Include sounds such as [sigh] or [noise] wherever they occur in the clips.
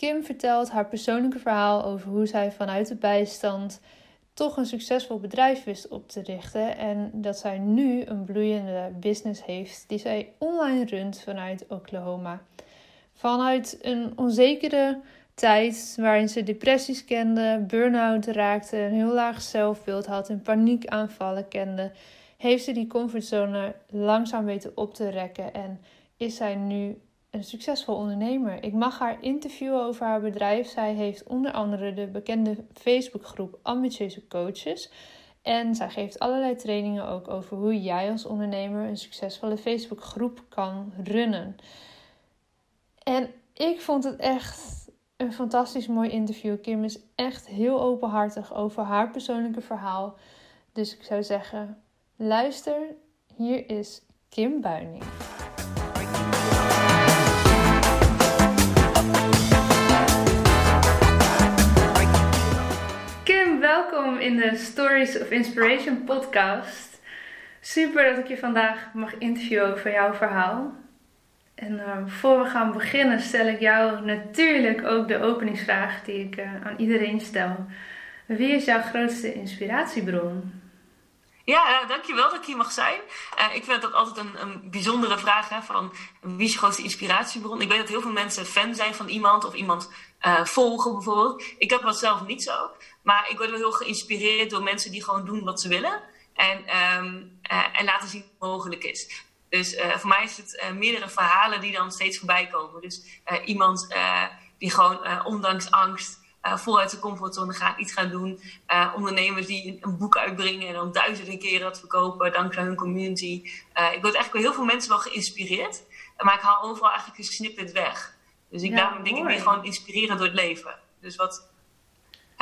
Kim vertelt haar persoonlijke verhaal over hoe zij vanuit de bijstand toch een succesvol bedrijf wist op te richten en dat zij nu een bloeiende business heeft die zij online runt vanuit Oklahoma. Vanuit een onzekere tijd waarin ze depressies kende, burn-out raakte, een heel laag zelfbeeld had en paniekaanvallen kende, heeft ze die comfortzone langzaam weten op te rekken en is zij nu een succesvol ondernemer. Ik mag haar interviewen over haar bedrijf. Zij heeft onder andere de bekende Facebookgroep Ambitieuze Coaches. En zij geeft allerlei trainingen ook over hoe jij als ondernemer een succesvolle Facebookgroep kan runnen. En ik vond het echt een fantastisch mooi interview. Kim is echt heel openhartig over haar persoonlijke verhaal. Dus ik zou zeggen, luister. Hier is Kim Buining. Welkom in de Stories of Inspiration podcast. Super dat ik je vandaag mag interviewen over jouw verhaal. En uh, voor we gaan beginnen stel ik jou natuurlijk ook de openingsvraag die ik uh, aan iedereen stel. Wie is jouw grootste inspiratiebron? Ja, dankjewel dat ik hier mag zijn. Uh, ik vind dat altijd een, een bijzondere vraag. Hè, van wie is je grootste inspiratiebron? Ik weet dat heel veel mensen fan zijn van iemand of iemand volgen bijvoorbeeld. Ik heb dat zelf niet zo. Maar ik word wel heel geïnspireerd door mensen die gewoon doen wat ze willen. En, um, en laten zien wat mogelijk is. Dus uh, voor mij is het uh, meerdere verhalen die dan steeds voorbij komen. Dus iemand die gewoon ondanks angst voluit de comfortzone gaat, iets gaan doen. ondernemers die een boek uitbrengen en dan duizenden keren dat verkopen dankzij hun community. ik word eigenlijk bij heel veel mensen wel geïnspireerd. Maar ik haal overal eigenlijk een snippet weg. Dus ik ja, daarom denk ik meer gewoon inspireren door het leven. Dus wat,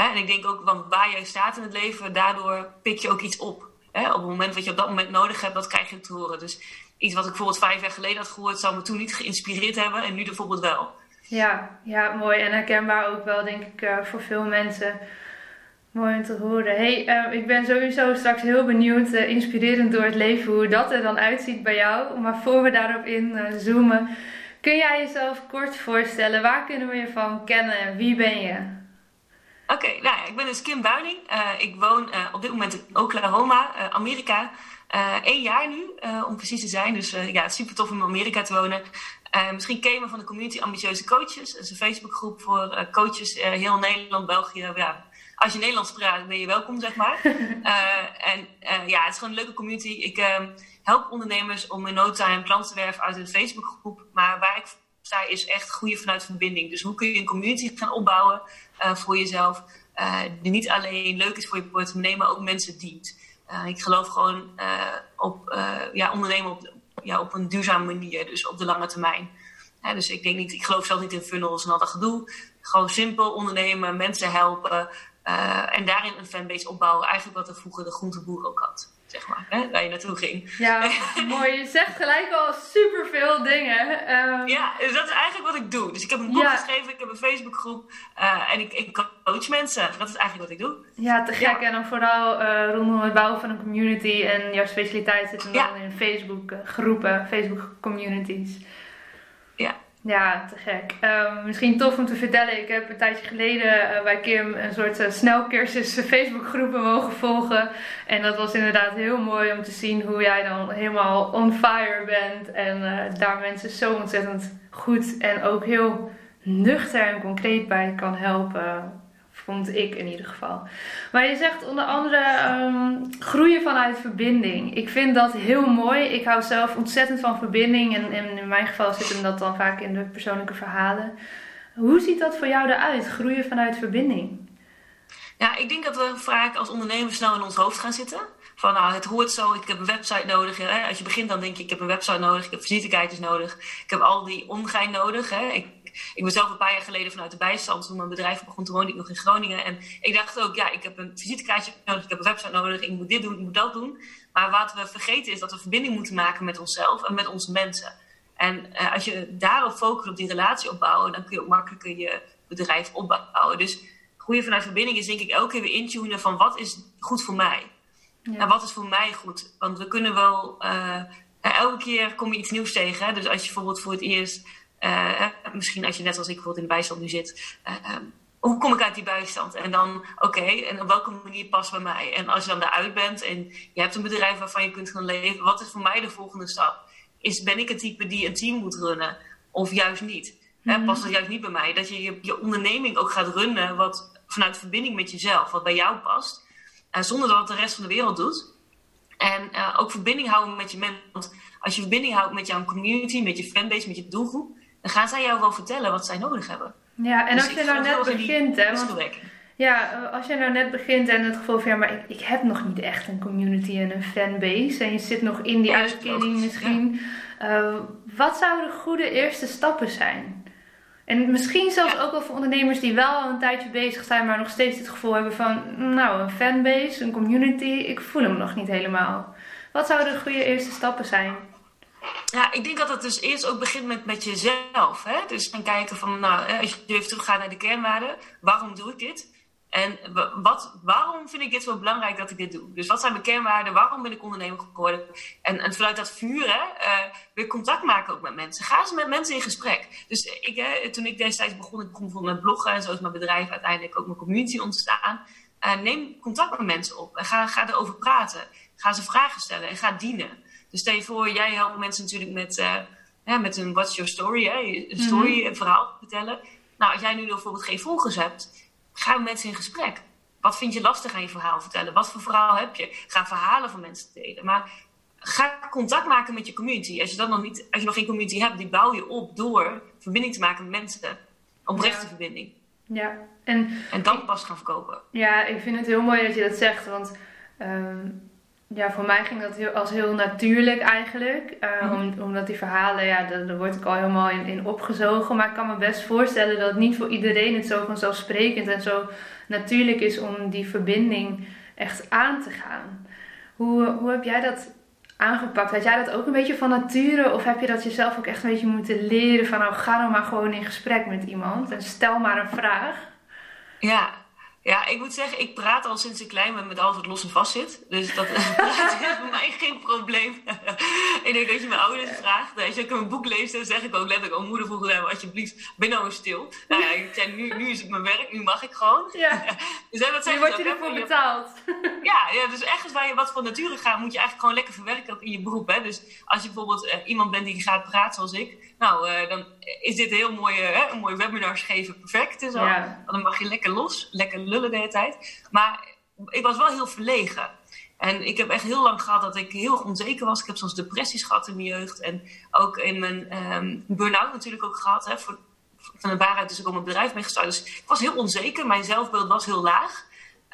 en ik denk ook, want waar jij staat in het leven, daardoor pik je ook iets op. Op het moment wat je op dat moment nodig hebt, dat krijg je te horen. Dus iets wat ik bijvoorbeeld vijf jaar geleden had gehoord, zou me toen niet geïnspireerd hebben en nu bijvoorbeeld wel. Ja, ja mooi en herkenbaar ook wel, denk ik, uh, voor veel mensen. Mooi om te horen. Hey, uh, ik ben sowieso straks heel benieuwd, uh, inspirerend door het leven, hoe dat er dan uitziet bij jou. Maar voor we daarop in zoomen, kun jij jezelf kort voorstellen? Waar kunnen we je van kennen? Wie ben je? Oké, okay, nou ja, ik ben dus Kim Buining. ik woon op dit moment in Oklahoma, Amerika. Eén jaar nu, om precies te zijn. Dus ja, super tof om in Amerika te wonen. misschien ken je me van de community Ambitieuze Coaches. Dat is een Facebookgroep voor coaches heel Nederland, België. Ja, als je Nederlands praat, ben je welkom, zeg maar. [laughs] en ja, het is gewoon een leuke community. Ik ehm, help ondernemers om in no time klanten te werven uit een Facebookgroep. Maar waar ik sta is echt groeien vanuit verbinding. Dus hoe kun je een community gaan opbouwen voor jezelf... die niet alleen leuk is voor je portemonnee, maar ook mensen dient. Uh, ik geloof gewoon op ja, ondernemen op, ja, op een duurzame manier, dus op de lange termijn. dus ik denk niet, ik geloof zelf niet in funnels en al dat gedoe. Gewoon simpel ondernemen, mensen helpen en daarin een fanbase opbouwen. Eigenlijk wat er vroeger de groenteboer ook had zeg maar, hè, waar je naartoe ging. Ja, [laughs] mooi. Je zegt gelijk al superveel dingen. Um... Ja, dus dat is eigenlijk wat ik doe. Dus ik heb een boek geschreven, ik heb een Facebookgroep uh, en ik, ik coach mensen. Dat is eigenlijk wat ik doe. Ja, te gek. Ja. En dan vooral uh, rondom het bouwen van een community en jouw specialiteit zit dan ja. in Facebook groepen, Facebook communities. Ja, te gek. Um, misschien tof om te vertellen. Ik heb een tijdje geleden uh, bij Kim een soort uh, snelcursus Facebookgroepen mogen volgen. En dat was inderdaad heel mooi om te zien hoe jij dan helemaal on fire bent. En daar mensen zo ontzettend goed en ook heel nuchter en concreet bij kan helpen. Vond ik in ieder geval. Maar je zegt onder andere groeien vanuit verbinding. Ik vind dat heel mooi. Ik hou zelf ontzettend van verbinding. En, en in mijn geval zit hem dat dan vaak in de persoonlijke verhalen. Hoe ziet dat voor jou eruit? Groeien vanuit verbinding? Ja, ik denk dat we vaak als ondernemers snel in ons hoofd gaan zitten. Van nou, het hoort zo, ik heb een website nodig. Hè? Als je begint dan denk je, ik heb een website nodig, ik heb visitekaartjes nodig. Ik heb al die omgein nodig. Hè? Ik, ik ben zelf een paar jaar geleden vanuit de bijstand, toen mijn bedrijf begon, toen woonde ik nog in Groningen. En ik dacht ook, ja, ik heb een visitekaartje nodig, ik heb een website nodig, ik moet dit doen, ik moet dat doen. Maar wat we vergeten is dat we verbinding moeten maken met onszelf en met onze mensen. En uh, als je daarop focust, op die relatie opbouwen, dan kun je ook makkelijker je bedrijf opbouwen. Dus groeien vanuit verbinding is denk ik elke keer weer intunen van wat is goed voor mij. Ja. En wat is voor mij goed? Want we kunnen wel, uh, elke keer kom je iets nieuws tegen. Hè? Dus als je bijvoorbeeld voor het eerst, uh, misschien als je net als ik bijvoorbeeld in de bijstand nu zit, um, hoe kom ik uit die bijstand? En dan, oké, okay, en op welke manier past bij mij? En als je dan eruit bent en je hebt een bedrijf waarvan je kunt gaan leven, wat is voor mij de volgende stap? Is, ben ik het type die een team moet runnen? Of juist niet? Mm -hmm. Past dat juist niet bij mij? Dat je, je je onderneming ook gaat runnen wat vanuit verbinding met jezelf, wat bij jou past. Uh, zonder dat het de rest van de wereld doet. En uh, ook verbinding houden met je mensen. Want als je verbinding houdt met jouw community, met je fanbase, met je doelgroep, dan gaan zij jou wel vertellen wat zij nodig hebben. Ja, en dus als je nou net begint, hè? Ja, als je nou net begint en het gevoel van ja, maar ik, ik heb nog niet echt een community en een fanbase. En je zit nog in die ja, uitkering misschien. Ja. Uh, wat zouden goede eerste stappen zijn? En misschien zelfs ja. ook wel voor ondernemers die wel al een tijdje bezig zijn, maar nog steeds het gevoel hebben van, nou, een fanbase, een community, ik voel hem nog niet helemaal. Wat zouden de goede eerste stappen zijn? Ja, ik denk dat het dus eerst ook begint met, met jezelf. Hè? Dus gaan kijken van, nou, als je even teruggaat naar de kernwaarden, waarom doe ik dit? En wat, waarom vind ik dit zo belangrijk dat ik dit doe? Dus wat zijn mijn kernwaarden? Waarom ben ik ondernemer geworden? En, en vanuit dat vuur hè, uh, weer contact maken ook met mensen. Ga eens met mensen in gesprek. Dus ik, hè, toen ik destijds begon, ik begon bijvoorbeeld met bloggen en zo is mijn bedrijf uiteindelijk ook mijn community ontstaan. Uh, neem contact met mensen op en ga, ga erover praten. Ga ze vragen stellen en ga dienen. Dus stel je voor, jij helpt mensen natuurlijk met, uh, hè, met een what's your story, hè? een story, mm -hmm. een verhaal vertellen. Nou, als jij nu bijvoorbeeld geen volgers hebt Ga met mensen in gesprek. Wat vind je lastig aan je verhaal vertellen? Wat voor verhaal heb je? Ga verhalen van mensen delen. Maar ga contact maken met je community. Als je, dat nog, niet, als je nog geen community hebt, die bouw je op door verbinding te maken met mensen. Oprechte ja. verbinding. Ja. En, en dan pas gaan verkopen. Ja, ik vind het heel mooi dat je dat zegt. Want um, ja, voor mij ging dat heel, als heel natuurlijk eigenlijk. Uh, mm -hmm. om, omdat die verhalen, ja, daar, daar word ik al helemaal in, in, opgezogen. Maar ik kan me best voorstellen dat het niet voor iedereen het zo vanzelfsprekend en zo natuurlijk is om die verbinding echt aan te gaan. Hoe, hoe heb jij dat aangepakt? Had jij dat ook een beetje van nature? Of heb je dat jezelf ook echt een beetje moeten leren van nou ga dan maar gewoon in gesprek met iemand en stel maar een vraag? Ja, ja, ik moet zeggen, ik praat al sinds ik klein ben met alles wat los en vast zit. Dus dat [laughs] is voor mij geen probleem. [laughs] ik denk dat je mijn ouders vraagt. Als ik een boek lees, dan zeg ik ook letterlijk... Oh, moeder vroeg hem, alsjeblieft, ben nou eens stil. Nou ja, ik zei, nu, nu is het mijn werk, nu mag ik gewoon. Ja. [laughs] dus dat nu word je ervoor betaald. ja, ja, dus ergens waar je wat van nature gaat... moet je eigenlijk gewoon lekker verwerken ook in je beroep. Hè? Dus als je bijvoorbeeld uh, iemand bent die gaat praten zoals ik... Nou, uh, dan is dit een heel mooie, hè, een mooi webinars geven perfect. En zo. Ja. Dan mag je lekker los, lekker de hele tijd. Maar ik was wel heel verlegen. En ik heb echt heel lang gehad dat ik heel onzeker was. Ik heb soms depressies gehad in mijn jeugd. En ook in mijn um, burn-out natuurlijk ook gehad. Hè, voor, van de waarheid dus ook al mijn bedrijf mee gestart. Dus ik was heel onzeker. Mijn zelfbeeld was heel laag.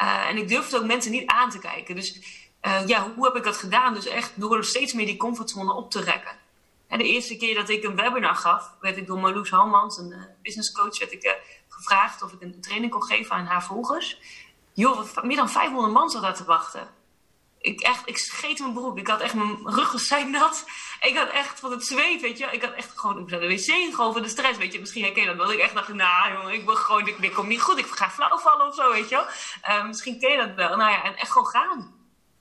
Uh, en ik durfde ook mensen niet aan te kijken. Dus uh, ja, hoe heb ik dat gedaan? Dus echt door steeds meer die comfortzone op te rekken. En de eerste keer dat ik een webinar gaf, werd ik door Marloes Halmans, een uh, business coach, werd ik gevraagd of ik een training kon geven aan haar volgers. Joh, meer dan 500 man zat daar te wachten. Ik, echt, ik scheet mijn broek. Ik had echt mijn rug zijn nat. Ik had echt van het zweet, weet je. Ik had echt gewoon, ik de wc gewoon van de stress, weet je. Misschien herken je dat wel. Ik echt dacht, nou jongen, ik ben gewoon, dit komt niet goed. Ik ga flauw vallen of zo, weet je uh, misschien ken je dat wel. Nou ja, en echt gewoon gaan.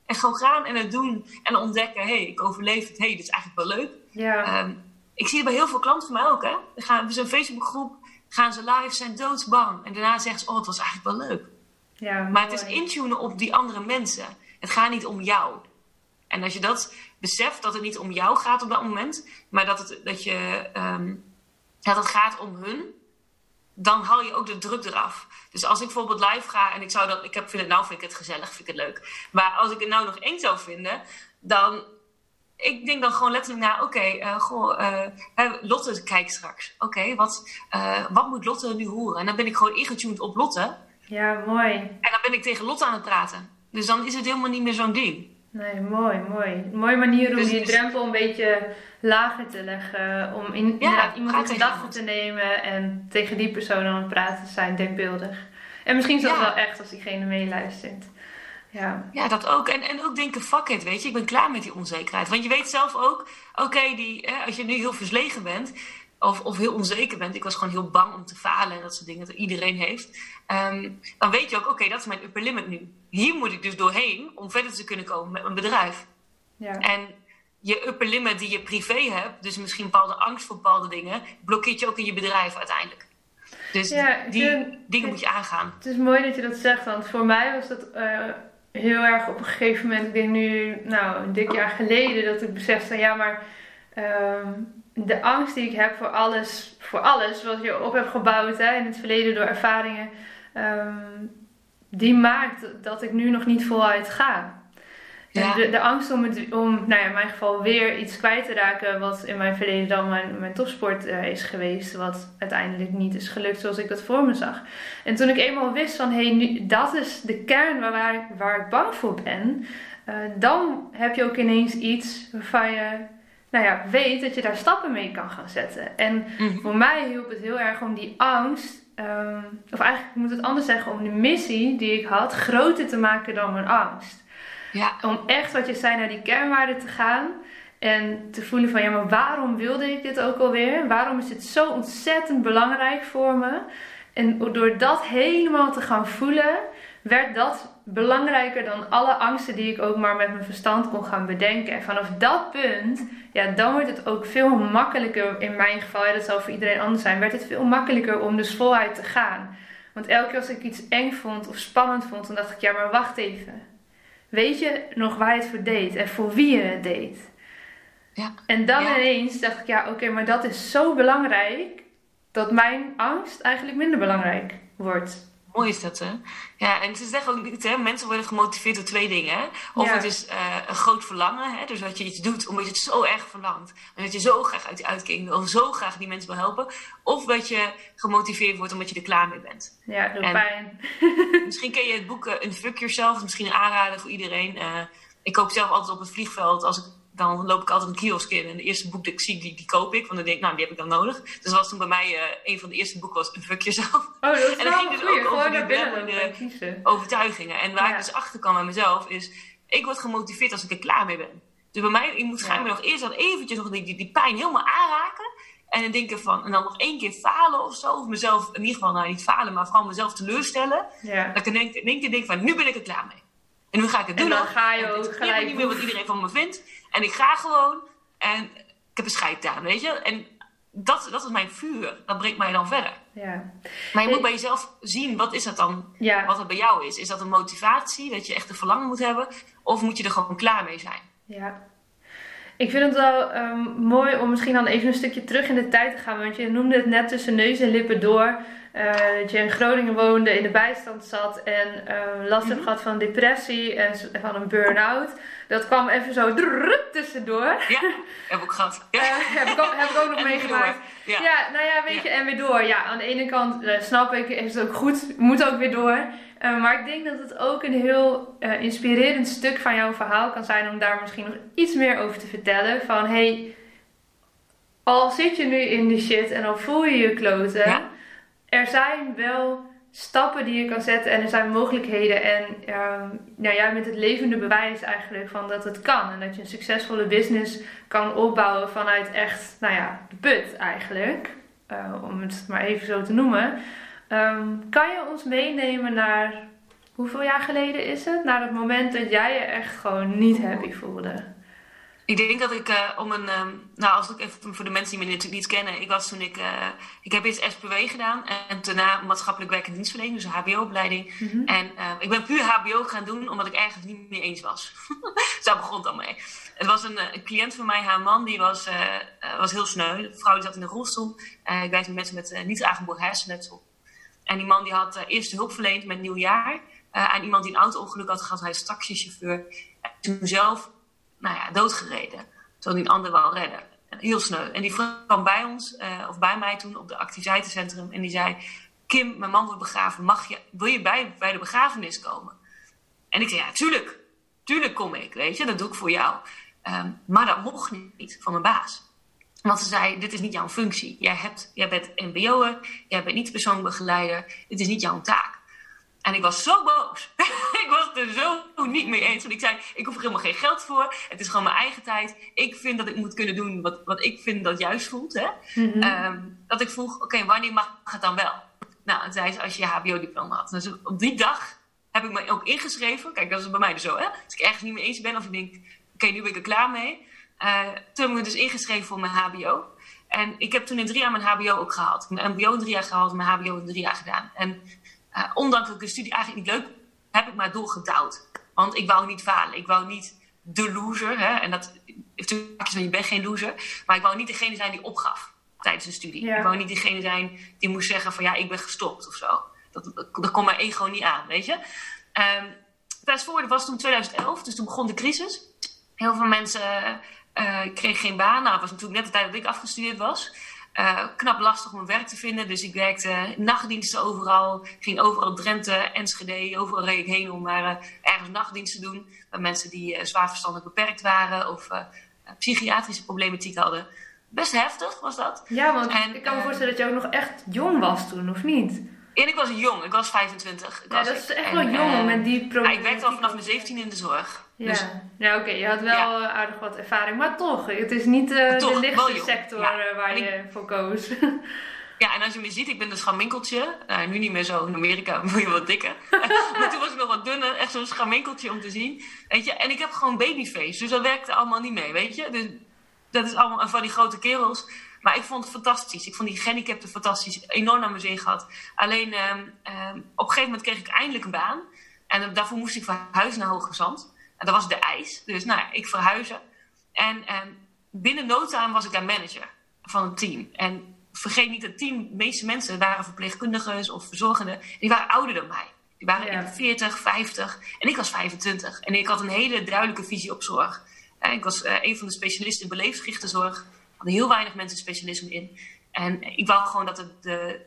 En gewoon gaan en het doen. En ontdekken, hé, hey, ik overleef het. Hé, hey, dit is eigenlijk wel leuk. Ja. Um, ik zie het bij heel veel klanten van mij ook, hè. We gaan, we zijn een Facebookgroep, gaan ze live, zijn doodsbang. En daarna zeggen ze, oh, het was eigenlijk wel leuk. Ja, maar het is intunen op die andere mensen. Het gaat niet om jou. En als je dat beseft, dat het niet om jou gaat op dat moment, maar dat, het, dat, je, um, dat het gaat om hun, dan haal je ook de druk eraf. Dus als ik bijvoorbeeld live ga en ik zou dat, ik heb, vind het nou vind ik het gezellig, vind ik het leuk. Maar als ik het nou nog eng zou vinden, dan ik denk dan gewoon letterlijk na, oké, uh, goh, uh, Lotte kijkt straks. Oké, wat, uh, wat moet Lotte nu horen? En dan ben ik gewoon ingetuned op Lotte. Ja, mooi. En dan ben ik tegen Lotte aan het praten. Dus dan is het helemaal niet meer zo'n ding. Nee, mooi, mooi. Mooie manier om dus, die drempel een beetje lager te leggen. Om in, ja, iemand in gedachten te nemen en tegen die persoon aan het praten te zijn, denkbeeldig. En misschien is dat wel echt als diegene meeluistert. Ja. ja, dat ook. En, en ook denken, fuck it, weet je, ik ben klaar met die onzekerheid. Want je weet zelf ook, oké, die als je nu heel verslegen bent of, of heel onzeker bent, ik was gewoon heel bang om te falen en dat soort dingen dat iedereen heeft, ehm, dan weet je ook, oké, dat is mijn upper limit nu. Hier moet ik dus doorheen om verder te kunnen komen met mijn bedrijf. Ja. En je upper limit die je privé hebt, dus misschien bepaalde angst voor bepaalde dingen, blokkeert je ook in je bedrijf uiteindelijk. Dus die dingen moet je aangaan. Het is mooi dat je dat zegt, want voor mij was dat uh, heel erg op een gegeven moment, ik denk nu, nou, een dik jaar geleden, dat ik besefte, ja, maar ehm, de angst die ik heb voor alles, voor alles wat je op hebt gebouwd hè, in het verleden door ervaringen, ehm, die maakt dat ik nu nog niet voluit ga. Ja. De, de, angst om, het, om, nou ja, in mijn geval weer iets kwijt te raken, wat in mijn verleden dan mijn, mijn topsport uh, is geweest, wat uiteindelijk niet is gelukt zoals ik dat voor me zag. En toen ik eenmaal wist van, hé, hey, dat is de kern waar, waar, ik, waar ik bang voor ben, uh, dan heb je ook ineens iets waarvan je, nou ja, weet dat je daar stappen mee kan gaan zetten. En mm. voor mij hielp het heel erg om die angst Um, of eigenlijk moet het anders zeggen, om de missie die ik had groter te maken dan mijn angst. Ja. Om echt wat je zei naar die kernwaarden te gaan. En te voelen van ja, maar waarom wilde ik dit ook alweer? Waarom is dit zo ontzettend belangrijk voor me? En door dat helemaal te gaan voelen, werd dat belangrijker dan alle angsten die ik ook maar met mijn verstand kon gaan bedenken. En vanaf dat punt, ja, dan wordt het ook veel makkelijker, in mijn geval, ja, dat zal voor iedereen anders zijn, werd het veel makkelijker om dus voluit te gaan. Want elke keer als ik iets eng vond of spannend vond, dan dacht ik, ja, maar wacht even weet je nog waar je het voor deed en voor wie je het deed? Ja. En dan ineens dacht ik, ja, oké, maar dat is zo belangrijk dat mijn angst eigenlijk minder belangrijk wordt. Mooi is dat, hè? Ja, en ze zeggen ook niet, hè, mensen worden gemotiveerd door twee dingen. Hè? Of het is uh, een groot verlangen, hè? dus dat je iets doet omdat je het zo erg verlangt. En dat je zo graag uit die uitkering wil, zo graag die mensen wil helpen. Of dat je gemotiveerd wordt omdat je er klaar mee bent. Ja, door pijn. [laughs] misschien ken je het boek uh, Unfuck Yourself, misschien een aanrader voor iedereen. Uh, ik koop zelf altijd op het vliegveld als ik dan loop ik altijd een kiosk in. En de eerste boek dat ik zie, die, die koop ik. Want dan denk ik, nou, die heb ik dan nodig. Dus dat was toen bij mij uh, een van de eerste boeken was Een Fuck Jezelf. Oh, dat is [laughs] en dan ging dus ook over die belemmerende overtuigingen. En waar ik dus achter kan bij mezelf is... Ik word gemotiveerd als ik er klaar mee ben. Dus bij mij, ik moet ja. nog eerst dan eventjes nog die, die, die pijn helemaal aanraken. En dan denken van, en dan nog één keer falen of zo. Of mezelf, in ieder geval, nou niet falen, maar vooral mezelf teleurstellen. Ja. Dat ik in één keer denk van, nu ben ik er klaar mee. En nu ga ik het doen. En dan ga je ook gelijk. Ik niet meer wat iedereen van me vindt. En ik ga gewoon. En ik heb een scheid aan, weet je. En dat, dat is mijn vuur. Dat brengt mij dan verder. Ja. Maar je moet bij jezelf zien, wat is dat dan? Ja. Wat het bij jou is. Is dat een motivatie, dat je echt een verlangen moet hebben? Of moet je er gewoon klaar mee zijn? Ja. Ik vind het wel um, mooi om misschien dan even een stukje terug in de tijd te gaan. Want je noemde het net tussen neus en lippen door. Uh, dat je in Groningen woonde, in de bijstand zat en uh, last hebt mm gehad van depressie en van een burn-out. Dat kwam even zo tussendoor. Ja, heb ik ook gehad. Ja. Uh, heb, ik ook, heb ik ook nog meegemaakt. Ja. ja. nou ja, weet je, en weer door. Ja, aan de ene kant snap ik, is het ook goed, moet ook weer door. maar ik denk dat het ook een heel inspirerend stuk van jouw verhaal kan zijn om daar misschien nog iets meer over te vertellen. Van hey, al zit je nu in de shit en al voel je je kloten er zijn wel stappen die je kan zetten en er zijn mogelijkheden. En um, jij bent het levende bewijs eigenlijk van dat het kan. En dat je een succesvolle business kan opbouwen vanuit echt, nou ja, de put eigenlijk. Uh, om het maar even zo te noemen. Um, kan je ons meenemen naar, hoeveel jaar geleden is het? Naar het moment dat jij je echt gewoon niet happy voelde. Ik denk dat ik uh, om een. Um, nou, als ik even voor de mensen die me natuurlijk niet kennen. Ik was toen ik. Uh, ik heb eerst SPW gedaan en daarna maatschappelijk werk en dienstverlening, dus een HBO-opleiding. Mm -hmm. En uh, ik ben puur HBO gaan doen omdat ik ergens niet meer eens was. [laughs] Daar begon het al mee. Het was een, een, cliënt van mij, haar man, die was, was heel sneu. De vrouw die zat in de rolstoel. ik werkte met mensen met niet aangeboren hersenletsel. En die man die had eerst hulp verleend met nieuwjaar aan iemand die een auto-ongeluk had gehad. Hij is taxichauffeur. En toen zelf nou ja, doodgereden. Terwijl die ander wel redden. Heel sneu. En die vrouw kwam bij ons, uh, of bij mij toen, op de activiteitencentrum. En die zei, Kim, mijn man wordt begraven. Mag je, wil je bij, bij de begrafenis komen? En ik zei, ja, tuurlijk. Tuurlijk kom ik, weet je. Dat doe ik voor jou. Um, maar dat mocht niet van mijn baas. Want ze zei, dit is niet jouw functie. Jij, hebt, jij bent mbo'er, jij bent niet persoonlijk begeleider. Dit is niet jouw taak. En ik was zo boos. [laughs] was er zo niet mee eens. Want ik zei, ik hoef er helemaal geen geld voor. Het is gewoon mijn eigen tijd. Ik vind dat ik moet kunnen doen wat, wat ik vind dat juist voelt. Hè? Mm -hmm. um, dat ik vroeg, oké, wanneer mag het dan wel? Nou, zei ze, als je je hbo-diploma had. Dus op die dag heb ik me ook ingeschreven. Kijk, dat is bij mij dus zo. Hè? Als ik ergens niet mee eens ben of ik denk, oké, nu ben ik er klaar mee. Uh, toen heb ik me dus ingeschreven voor mijn hbo. En ik heb toen in drie jaar mijn hbo ook gehaald. Mijn mbo in drie jaar gehaald, mijn hbo in drie jaar gedaan. En uh, ondanks dat ik de studie eigenlijk niet leuk heb ik maar doorgedouwd. Want ik wou niet falen. Ik wou niet de loser. Hè? En dat heeft natuurlijk van je bent geen loser. Maar ik wou niet degene zijn die opgaf tijdens de studie. Ja. Ik wou niet degene zijn die moest zeggen van ja, ik ben gestopt of zo. Dat, dat kon mijn ego niet aan, weet je. Um, fast forward was toen 2011, dus toen begon de crisis. Heel veel mensen uh, kregen geen baan. Nou, dat was natuurlijk net de tijd dat ik afgestudeerd was. Uh, knap lastig om een werk te vinden. Dus ik werkte nachtdiensten overal. Ging overal Drenthe, Enschede, overal reed ik heen om maar uh, ergens nachtdiensten te doen. Bij mensen die uh, zwaar verstandelijk beperkt waren of psychiatrische problematiek hadden. Best heftig was dat. Ja, want en, ik kan me voorstellen dat je ook nog echt jong was toen, of niet? En ik was jong, ik was 25. Ik ja, was dat is echt wel jong met die problemen. ik werkte al vanaf mijn 17 in de zorg. Ja, dus, ja oké, okay. je had wel ja. aardig wat ervaring, maar toch, het is niet uh, toch, de lichtste sector ja. waar je ik, voor koos. [laughs] Ja, en als je me ziet, ik ben een schaminkeltje. Uh, nu niet meer zo in Amerika, [laughs] moet je wat dikker. [laughs] maar toen was ik nog wat dunner, echt zo'n schaminkeltje om te zien. Weet je? En ik heb gewoon babyface, dus dat werkte allemaal niet mee, weet je. Dus dat is allemaal van die grote kerels. Maar ik vond het fantastisch. Ik vond die gehandicapten fantastisch. Enorm naar mijn zin gehad. Alleen um, um, op een gegeven moment kreeg ik eindelijk een baan. En daarvoor moest ik verhuizen naar Hoge Zand. En dat was de ijs. Dus nou, ik verhuizen. En um, binnen no time was ik daar manager van een team. En vergeet niet dat team, de meeste mensen waren verpleegkundigen of verzorgenden. Die waren ouder dan mij. Die waren ja. 40, 50 en ik was 25. En ik had een hele duidelijke visie op zorg. En ik was uh, een van de specialisten in zorg hadden heel weinig mensen specialisme in. En ik wou gewoon dat de,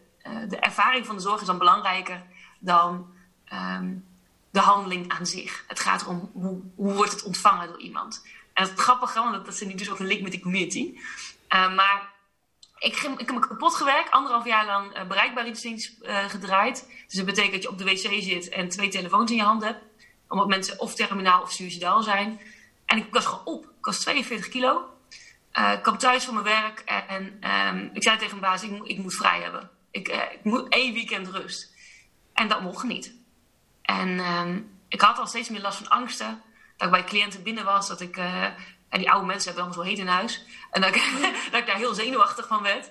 de ervaring van de zorg is dan belangrijker dan um, de handeling aan zich. Het gaat erom hoe, hoe wordt het ontvangen door iemand. En het grappige, want dat, dat zit dus ook een link met de community. Uh, maar ik, ik heb me kapot gewerkt, anderhalf jaar lang uh, bereikbaarheidsdienst uh, gedraaid. Dus dat betekent dat je op de wc zit en twee telefoons in je hand hebt. Omdat mensen of terminaal of suicidaal zijn. En ik was gewoon op. Ik was 42 kilo. Uh, ik kwam thuis van mijn werk en um, ik zei tegen mijn baas, ik, ik moet vrij hebben. Ik, uh, ik, moet één weekend rust. En dat mocht niet. En um, ik had al steeds meer last van angsten. Dat ik bij cliënten binnen was, dat ik... Uh, en die oude mensen hebben allemaal zo heet in huis. En dat ik, [laughs] dat ik daar heel zenuwachtig van werd.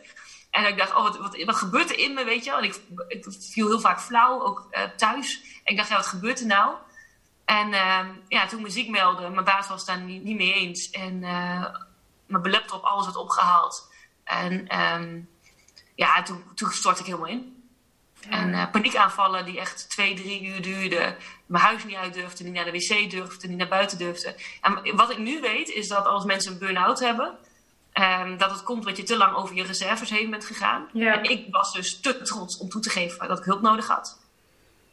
En dat ik dacht, oh, wat, wat, wat gebeurt er in me, weet je wel? En ik, ik viel heel vaak flauw, ook thuis. En ik dacht, ja, wat gebeurt er nou? En um, ja, toen ik me ziek meldde, mijn baas was daar niet, niet mee eens. En mijn laptop, alles werd opgehaald. En um, ja, toen, toen stortte ik helemaal in. Ja. En uh, paniekaanvallen die echt twee, drie uur duurden. Mijn huis niet uit durfde, niet naar de wc durfde, niet naar buiten durfde. En wat ik nu weet is dat als mensen een burn-out hebben... Um, dat het komt omdat je te lang over je reserves heen bent gegaan. Ja. En ik was dus te trots om toe te geven dat ik hulp nodig had.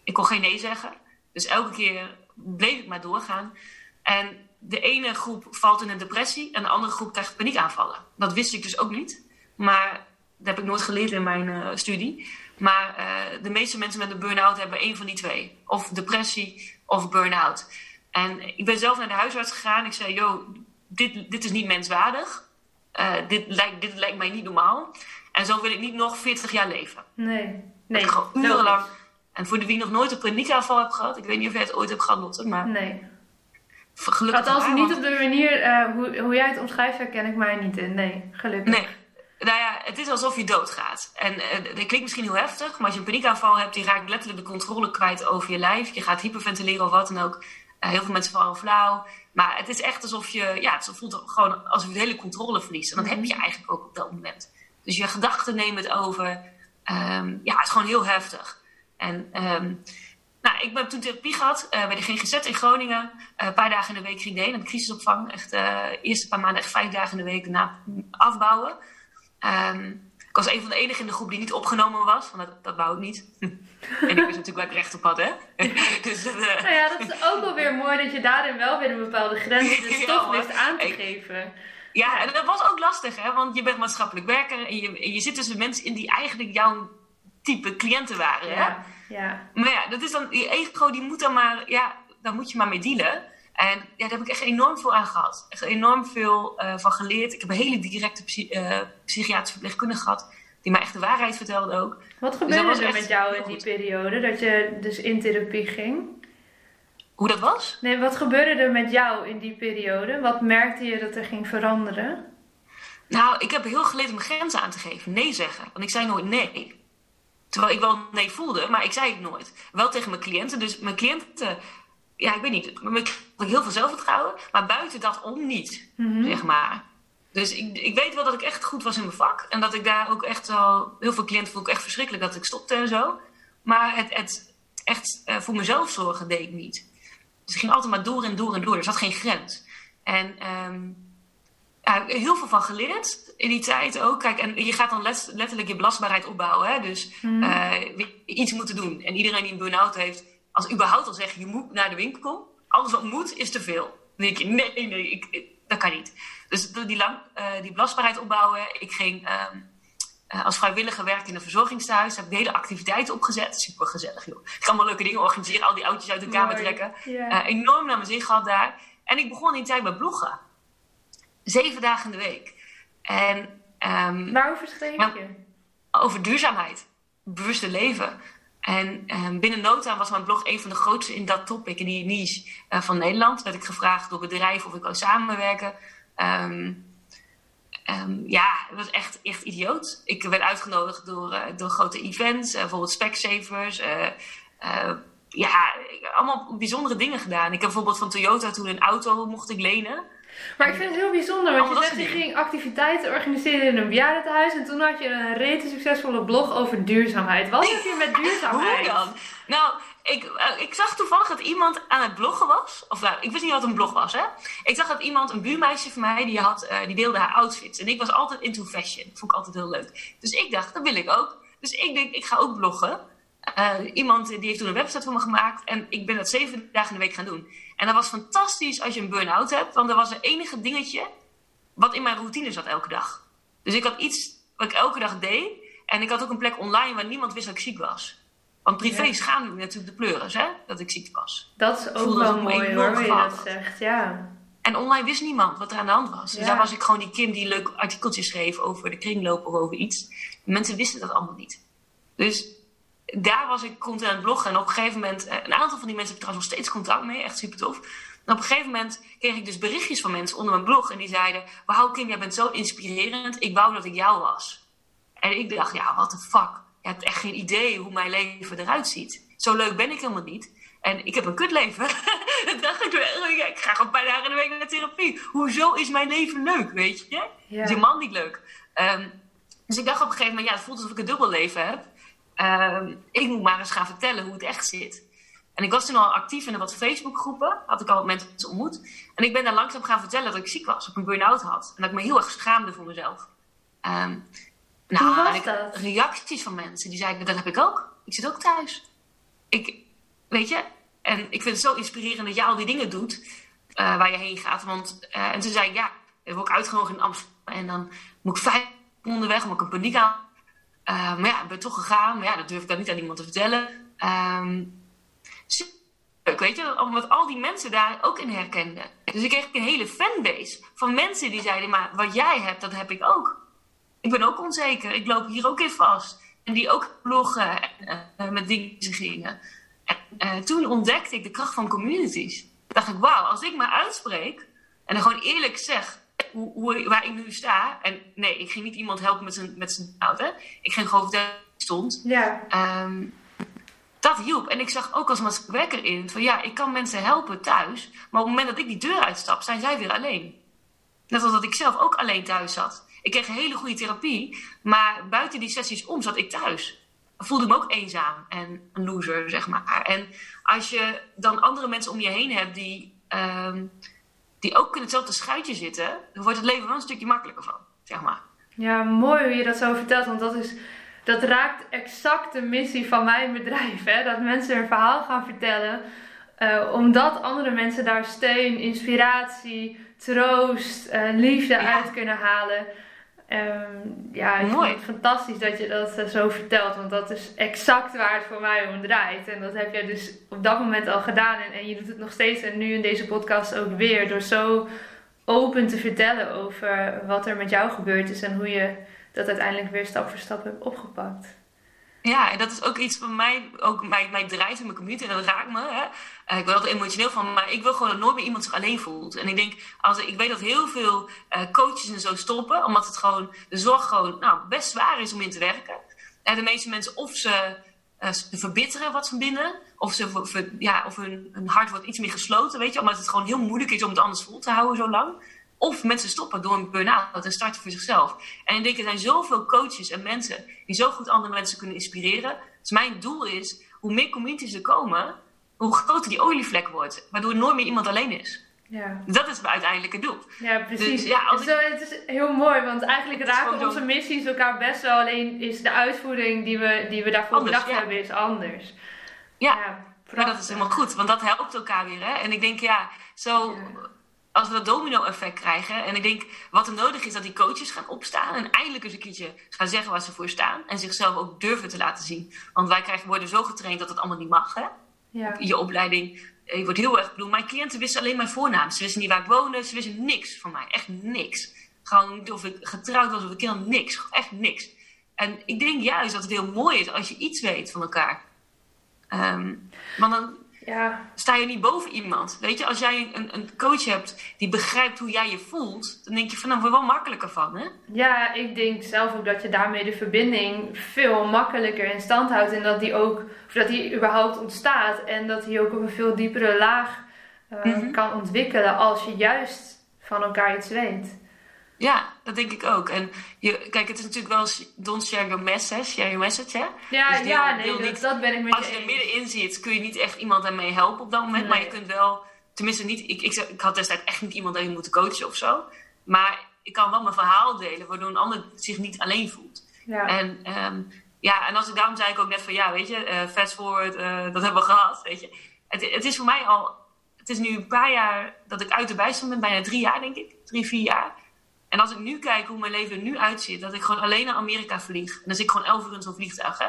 Ik kon geen nee zeggen. Dus elke keer bleef ik maar doorgaan. En de ene groep valt in een depressie en de andere groep krijgt paniekaanvallen. Dat wist ik dus ook niet. Maar dat heb ik nooit geleerd in mijn uh, studie. Maar uh, de meeste mensen met een burn-out hebben één van die twee. Of depressie of burn-out. En ik ben zelf naar de huisarts gegaan. Ik zei, joh, dit, dit is niet menswaardig. Uh, dit, lijkt, dit lijkt mij niet normaal. En zo wil ik niet nog 40 jaar leven. Nee. nee. gewoon urenlang. En voor de wie nog nooit een paniekaanval hebt gehad. Ik weet niet of jij het ooit hebt gehad, Lotte. Maar nee gelukkig Althans, niet want- op de manier eh, hoe, hoe jij het omschrijft, herken ik mij niet in. Nee, gelukkig. Nee. Nou ja, het is alsof je doodgaat. En eh, dat klinkt misschien heel heftig, maar als je een paniekaanval hebt, je raakt letterlijk de controle kwijt over je lijf. Je gaat hyperventileren of wat dan ook. Eh, heel veel mensen vallen flauw. Maar het is echt alsof je, ja, het voelt gewoon alsof je de hele controle verliest. En dat heb je eigenlijk ook op dat moment. Dus je gedachten nemen het over. Ehm, ja, het is gewoon heel heftig. En ehm, nou, ik heb toen therapie gehad eh, bij de GGZ in Groningen. Eh, een paar dagen in de week ging ik heen, de crisisopvang. Echt, eh eerste paar maanden echt vijf dagen in de week na afbouwen. Ehm, ik was een van de enigen in de groep die niet opgenomen was, want dat, dat wou ik niet. [laughs] en ik wist natuurlijk waar ik recht op had, hè. [laughs] dus Nou ja, dat is ook wel weer mooi dat je daarin wel weer een bepaalde grens [laughs] dus Ja, toch wist aan te Ik- geven. Ja, en dat was ook lastig, hè? Want je bent maatschappelijk werker en je, en je zit tussen mensen in die eigenlijk jouw type cliënten waren, hè? Ja, ja. Maar ja, dat is dan, je ego die moet dan maar, ja, daar moet je maar mee dealen. En ja, daar heb ik echt enorm veel aan gehad. Echt enorm veel eh, van geleerd. Ik heb een hele directe psy- eh, psychiatrische verpleegkundige gehad, die mij echt de waarheid vertelde ook. Wat dat gebeurde er met jou in die goed. periode, dat je dus in therapie ging? Hoe dat was? Nee, wat gebeurde er met jou in die periode? Wat merkte je dat er ging veranderen? Nou, ik heb heel geleerd om grenzen aan te geven. Nee zeggen. Want ik zei nooit nee. Terwijl ik wel nee voelde, maar ik zei het nooit. Wel tegen mijn cliënten. Dus mijn cliënten, ja, ik weet niet. Mijn cliënten had ik heel veel zelfvertrouwen. Maar buiten dat om niet, Mhm. zeg maar. Dus ik, ik weet wel dat ik echt goed was in mijn vak. En dat ik daar ook echt wel... Heel veel cliënten vond ik echt verschrikkelijk dat ik stopte en zo. Maar het, het echt eh, voor mezelf zorgen deed ik niet. Dus ik ging altijd maar door en door en door. Er zat geen grens. En... ehm, ja, heel veel van geleerd in die tijd ook. Kijk, en je gaat dan let- letterlijk je belastbaarheid opbouwen. Hè? Dus Mhm. eh, iets moeten doen. En iedereen die een burn-out heeft, als überhaupt al zeggen je moet naar de winkel, alles wat moet is te veel. Dan denk je, nee, nee, ik, dat kan niet. Dus die, lang, eh, die belastbaarheid opbouwen. Ik ging ehm, eh, als vrijwilliger werken in een verzorgingstehuis. Heb ik de hele activiteiten opgezet. Super gezellig, joh. Ik ga allemaal leuke dingen organiseren, al die oudjes uit de kamer Mooi. trekken. Enorm naar mijn zin gehad daar. En ik begon in die tijd met bloggen. Zeven dagen in de week. En ehm, Waarover schreef je? over duurzaamheid, bewuste leven. En ehm, binnen no time was mijn blog een van de grootste in dat topic, in die niche eh, van Nederland. Werd ik gevraagd door bedrijven of ik wou samenwerken. Ehm, ehm, ja, het was echt, echt idioot. Ik werd uitgenodigd door, eh, door grote events, eh, bijvoorbeeld Specsavers. ja, allemaal bijzondere dingen gedaan. Ik heb bijvoorbeeld van Toyota toen een auto mocht ik lenen. Maar ik vind het heel bijzonder, want je zegt je ging activiteiten organiseren in een bejaardentehuis en toen had je een rete succesvolle blog over duurzaamheid. Wat heb je met [laughs] duurzaamheid? Hoe dan? Nou, ik, eh, ik zag toevallig dat iemand aan het bloggen was. Of nou, ik wist niet wat een blog was, hè. Ik zag dat iemand, een buurmeisje van mij, die, had, eh, die deelde haar outfits. En ik was altijd into fashion. Dat vond ik altijd heel leuk. Dus ik dacht, dat wil ik ook. Dus ik denk, ik ga ook bloggen. Eh, iemand die heeft toen een website voor me gemaakt. En ik ben dat zeven dagen in de week gaan doen. En dat was fantastisch als je een burn-out hebt. Want dat was het enige dingetje wat in mijn routine zat elke dag. Dus ik had iets wat ik elke dag deed. En ik had ook een plek online waar niemand wist dat ik ziek was. Want privé Ja. schaamde ik natuurlijk de pleuris, hè, dat ik ziek was. Dat is ook wel mooi hoor, hoe je dat zegt. Ja. En online wist niemand wat er aan de hand was. Dus daar was ik gewoon die Kim die leuk artikeltjes schreef over de kringloop of over iets. Mensen wisten dat allemaal niet. Dus daar was ik content aan het bloggen. En op een gegeven moment, eh, een aantal van die mensen heb ik trouwens nog steeds contact mee, echt super tof. En op een gegeven moment kreeg ik dus berichtjes van mensen onder mijn blog. En die zeiden, wauw Kim, jij bent zo inspirerend. Ik wou dat ik jou was. En ik dacht, ja, what the fuck. Je hebt echt geen idee hoe mijn leven eruit ziet. Zo leuk ben ik helemaal niet. En ik heb een kutleven. [laughs] Dan dacht ik, ik ga gewoon een paar dagen in de week naar therapie. Hoezo is mijn leven leuk, weet je? Ja. Is je man niet leuk? Ehm, dus ik dacht op een gegeven moment, ja, het voelt alsof ik een dubbel leven heb. Ehm, ik moet maar eens gaan vertellen hoe het echt zit. En ik was toen al actief in wat Facebookgroepen. Had ik al wat mensen ontmoet. En ik ben daar langzaam gaan vertellen dat ik ziek was. Dat ik een burn-out had. En dat ik me heel erg schaamde voor mezelf. Ehm, nou, Hoe ik- dat? reacties van mensen die zeiden, dat heb ik ook. Ik zit ook thuis. Ik, weet je, en ik vind het zo inspirerend dat jij al die dingen doet eh, waar je heen gaat. Want, eh, en toen zei ik, ja, ik word ik uitgenodigd in Amsterdam. En dan moet ik vijf onderweg, omdat ik een paniek aan. Eh, maar ja, ik ben toch gegaan. Maar ja, dat durf ik dan niet aan iemand te vertellen. Ehm, leuk, weet je, omdat al die mensen daar ook in herkenden. Dus ik kreeg een hele fanbase van mensen die zeiden, maar wat jij hebt, dat heb ik ook. Ik ben ook onzeker, ik loop hier ook in vast. En die ook bloggen en eh, met dingen gingen. En eh, toen ontdekte ik de kracht van communities. dacht ik, wauw, als ik me uitspreek en dan gewoon eerlijk zeg hoe, hoe, waar ik nu sta. En nee, ik ging niet iemand helpen met zijn, met zijn auto. Ik ging gewoon vertellen stond. Ja. Ehm, dat hielp. En ik zag ook als maatschappijwerker in van ja, ik kan mensen helpen thuis. Maar op het moment dat ik die deur uitstap, zijn zij weer alleen. Net als dat ik zelf ook alleen thuis zat. Ik kreeg een hele goede therapie, maar buiten die sessies om zat ik thuis. Voelde me ook eenzaam en een loser, zeg maar. En als je dan andere mensen om je heen hebt die, um, die ook in hetzelfde schuitje zitten, dan wordt het leven wel een stukje makkelijker van, zeg maar. Ja, mooi hoe je dat zo vertelt, want dat is dat raakt exact de missie van mijn bedrijf. Hè? Dat mensen een verhaal gaan vertellen. Uh, omdat andere mensen daar steun, inspiratie, troost, uh, liefde uit kunnen halen. Um, ja, ik Mooi. vind het fantastisch dat je dat uh, zo vertelt. Want dat is exact waar het voor mij om draait. En dat heb jij dus op dat moment al gedaan. En, en je doet het nog steeds. En nu in deze podcast ook weer. Door zo open te vertellen over wat er met jou gebeurd is. En hoe je dat uiteindelijk weer stap voor stap heb opgepakt. Ja, en dat is ook iets van mij, ook mij, mij drijft in mijn community en dat raakt me. Hè. Uh, ik ben altijd emotioneel van, maar ik wil gewoon dat nooit meer iemand zich alleen voelt. En ik denk, als, ik weet dat heel veel uh, coaches en zo stoppen, omdat het gewoon, de zorg gewoon nou, best zwaar is om in te werken. En de meeste mensen of ze, uh, verbitteren wat van binnen, of, ze, ja, of hun, hun hart wordt iets meer gesloten, weet je, omdat het gewoon heel moeilijk is om het anders vol te houden zo lang. Of mensen stoppen door een burn-out en starten voor zichzelf. En ik denk, er zijn zoveel coaches en mensen die zo goed andere mensen kunnen inspireren. Dus mijn doel is, hoe meer communities er komen, hoe groter die olievlek wordt. Waardoor nooit meer iemand alleen is. Ja. Dat is mijn uiteindelijke doel. Ja, precies. Dus, ja, het, is, het, is, heel mooi, want eigenlijk raken onze missies elkaar best wel. Alleen is de uitvoering die we, die we daarvoor anders, bedacht hebben, is anders. Ja, ja maar dat is helemaal goed, want dat helpt elkaar weer. Hè? En ik denk, ja, zo als we dat domino-effect krijgen. En ik denk, wat er nodig is, dat die coaches gaan opstaan. En eindelijk eens een keertje gaan zeggen waar ze voor staan. En zichzelf ook durven te laten zien. Want wij krijgen, worden zo getraind dat het allemaal niet mag. Hè? Ja. Je opleiding. Je wordt heel erg. Ik bedoel, mijn cliënten wisten alleen mijn voornaam. Ze wisten niet waar ik woonde. Ze wisten niks van mij. Echt niks. Gewoon of ik getrouwd was of ik helemaal niks. Echt niks. En ik denk juist dat het heel mooi is als je iets weet van elkaar. Um, want dan, ja. sta je niet boven iemand. Weet je, als jij een, een coach hebt die begrijpt hoe jij je voelt, dan denk je van nou, word wel makkelijker van, hè? Ja, ik denk zelf ook dat je daarmee de verbinding veel makkelijker in stand houdt en dat die ook, of dat die überhaupt ontstaat en dat die ook op een veel diepere laag uh, kan ontwikkelen als je juist van elkaar iets weet. Ja, dat denk ik ook. En je, kijk, het is natuurlijk wel don't share your message, share your message, hè? Ja, dus ja nee, dat, dat, ben ik met Als je er middenin zit, kun je niet echt iemand daarmee helpen op dat moment. Maar je kunt wel, tenminste niet, ik, ik, ik had destijds echt niet iemand daarin moeten coachen of zo. Maar ik kan wel mijn verhaal delen, waardoor een ander zich niet alleen voelt. Ja. En, um, ja, en als ik daarom zei ik ook net van, ja, weet je, uh, fast forward, uh, dat hebben we gehad, weet je. Het, het is voor mij al, het is nu een paar jaar dat ik uit de bijstand ben, bijna drie jaar denk ik, drie, vier jaar. En als ik nu kijk hoe mijn leven er nu uitziet, dat ik gewoon alleen naar Amerika vlieg. En dan zit ik gewoon elf uur in zo'n vliegtuig. Hè?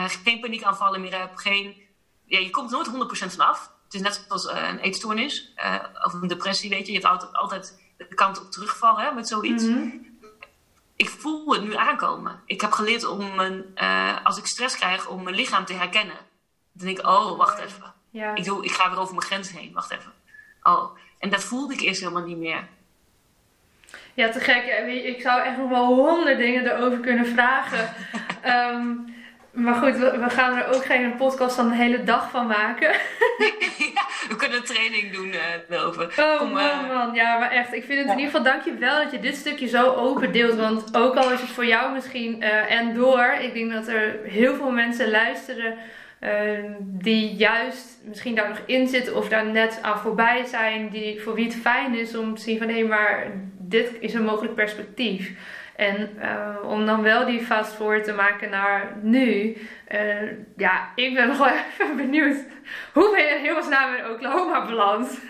Uh, geen paniekaanvallen meer heb. Geen, ja, je komt nooit 100% van af. Het is net zoals uh, een eetstoornis uh, of een depressie, weet je. Je hebt altijd, altijd de kant op terugval hè, met zoiets. Mhm. Ik voel het nu aankomen. Ik heb geleerd om, mijn, als ik stress krijg, om mijn lichaam te herkennen. Dan denk ik, oh, wacht even. Ja. Ik, doe, ik ga weer over mijn grens heen. Wacht even. Oh. En dat voelde ik eerst helemaal niet meer. Ja, te gek. Ik zou echt nog wel honderd dingen erover kunnen vragen. [laughs] Ehm, maar goed, we, gaan er ook geen podcast dan de hele dag van maken. [laughs] we kunnen een training doen uh, over. Oh Kom, man, uh... man. Ja, maar echt. Ik vind het in ieder geval dankjewel dat je dit stukje zo open deelt. Want ook al is het voor jou misschien uh, en door. Ik denk dat er heel veel mensen luisteren Ehm, die juist misschien daar nog in zitten of daar net aan voorbij zijn, die, voor wie het fijn is om te zien van hé, hey, maar dit is een mogelijk perspectief. En uh, om dan wel die fast forward te maken naar nu. Uh, ja, ik ben nog [laughs] wel even benieuwd. Hoe ben je in hemelsnaam in Oklahoma beland?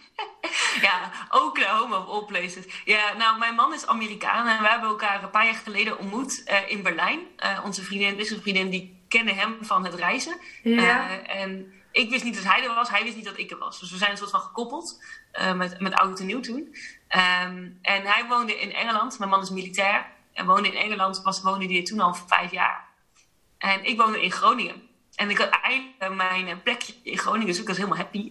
[laughs] ja, Oklahoma of all places. Ja, nou, mijn man is Amerikaan en we hebben elkaar een paar jaar geleden ontmoet uh, in Berlijn. onze vriendin, is een vriendin die kende hem van het reizen. Ja. En ik wist niet dat hij er was, hij wist niet dat ik er was. Dus we zijn een soort van gekoppeld met, met oud en nieuw toen. Um, en hij woonde in Engeland, mijn man is militair. En woonde in Engeland, was, woonde hij toen al vijf jaar. En ik woonde in Groningen. en ik had eindelijk mijn plekje in Groningen. Dus ik was helemaal happy.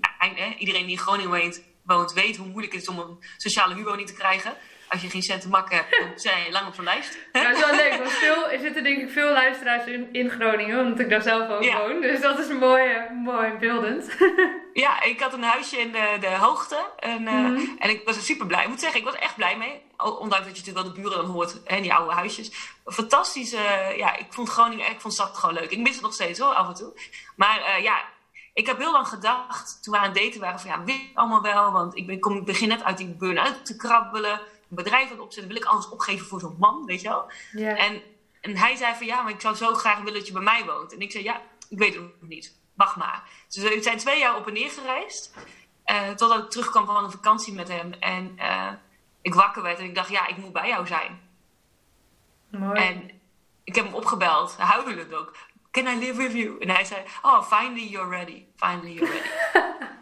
Iedereen die in Groningen woont, woont, weet hoe moeilijk het is om een sociale huurwoning te krijgen als je geen cent te makken hebt, dan zijn je lang op zo'n lijst. Ja, dat is wel leuk, want veel, er zitten denk ik veel luisteraars in, in Groningen, omdat ik daar zelf ook woon. Dus dat is mooi, mooi beeldend. [laughs] Ja, ik had een huisje in de, de hoogte en, uh, en ik was er super blij. Ik moet zeggen, ik was echt blij mee. Ondanks dat je natuurlijk wel de buren dan hoort, hè, die oude huisjes. Fantastisch, uh, ja, ik vond Groningen, ik vond stad gewoon leuk. Ik mis het nog steeds hoor, af en toe. Maar uh, ja, ik heb heel lang gedacht, toen we aan het daten waren, van ja, weet allemaal wel. Want ik, ben, kom, ik begin net uit die burn-out te krabbelen bedrijf aan het opzetten, wil ik alles opgeven voor zo'n man, weet je wel? Ja. En, en hij zei van ja, maar ik zou zo graag willen dat je bij mij woont. En ik zei ja, ik weet het nog niet. Wacht maar. Dus we zijn twee jaar op en neer gereisd. Uh, totdat ik terugkwam van een vakantie met hem. En uh, ik wakker werd en ik dacht, ja, ik moet bij jou zijn. Mooi. En ik heb hem opgebeld, huilend ook. Can I live with you? En hij zei, oh, finally you're ready. Finally you're ready. [laughs]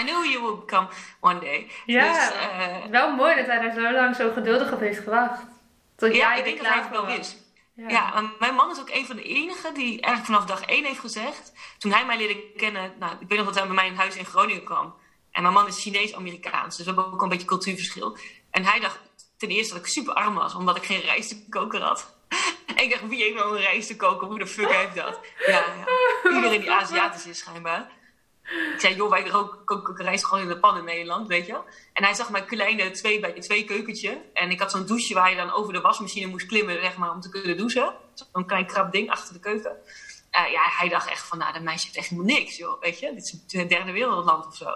I knew you would come one day. Ja, dus, uh, wel mooi dat hij daar zo lang zo geduldig op heeft gewacht. Tot ja, ik denk dat hij het wel wist. Ja. ja, mijn man is ook een van de enigen die eigenlijk vanaf dag één heeft gezegd. Toen hij mij leerde kennen, nou, ik weet nog dat hij bij mij in huis in Groningen kwam. En mijn man is Chinees-Amerikaans, dus we hebben ook een beetje cultuurverschil. En hij dacht ten eerste dat ik super arm was, omdat ik geen rijstkoker had. en [laughs] ik dacht, wie heeft nou een rijstkoker? Hoe de fuck heeft dat? Ja, ja. iedereen die Aziatisch is schijnbaar. Ik zei, joh, wij roken gewoon in de pan in Nederland, weet je En hij zag mijn kleine 2 bij 2 keukentje. En ik had zo'n douche waar je dan over de wasmachine moest klimmen, zeg maar, om te kunnen douchen. Zo'n klein krap ding achter de keuken. Uh, ja, hij dacht echt van, nou, dat meisje heeft echt niks, joh, weet je. Dit is een derde wereldland of zo.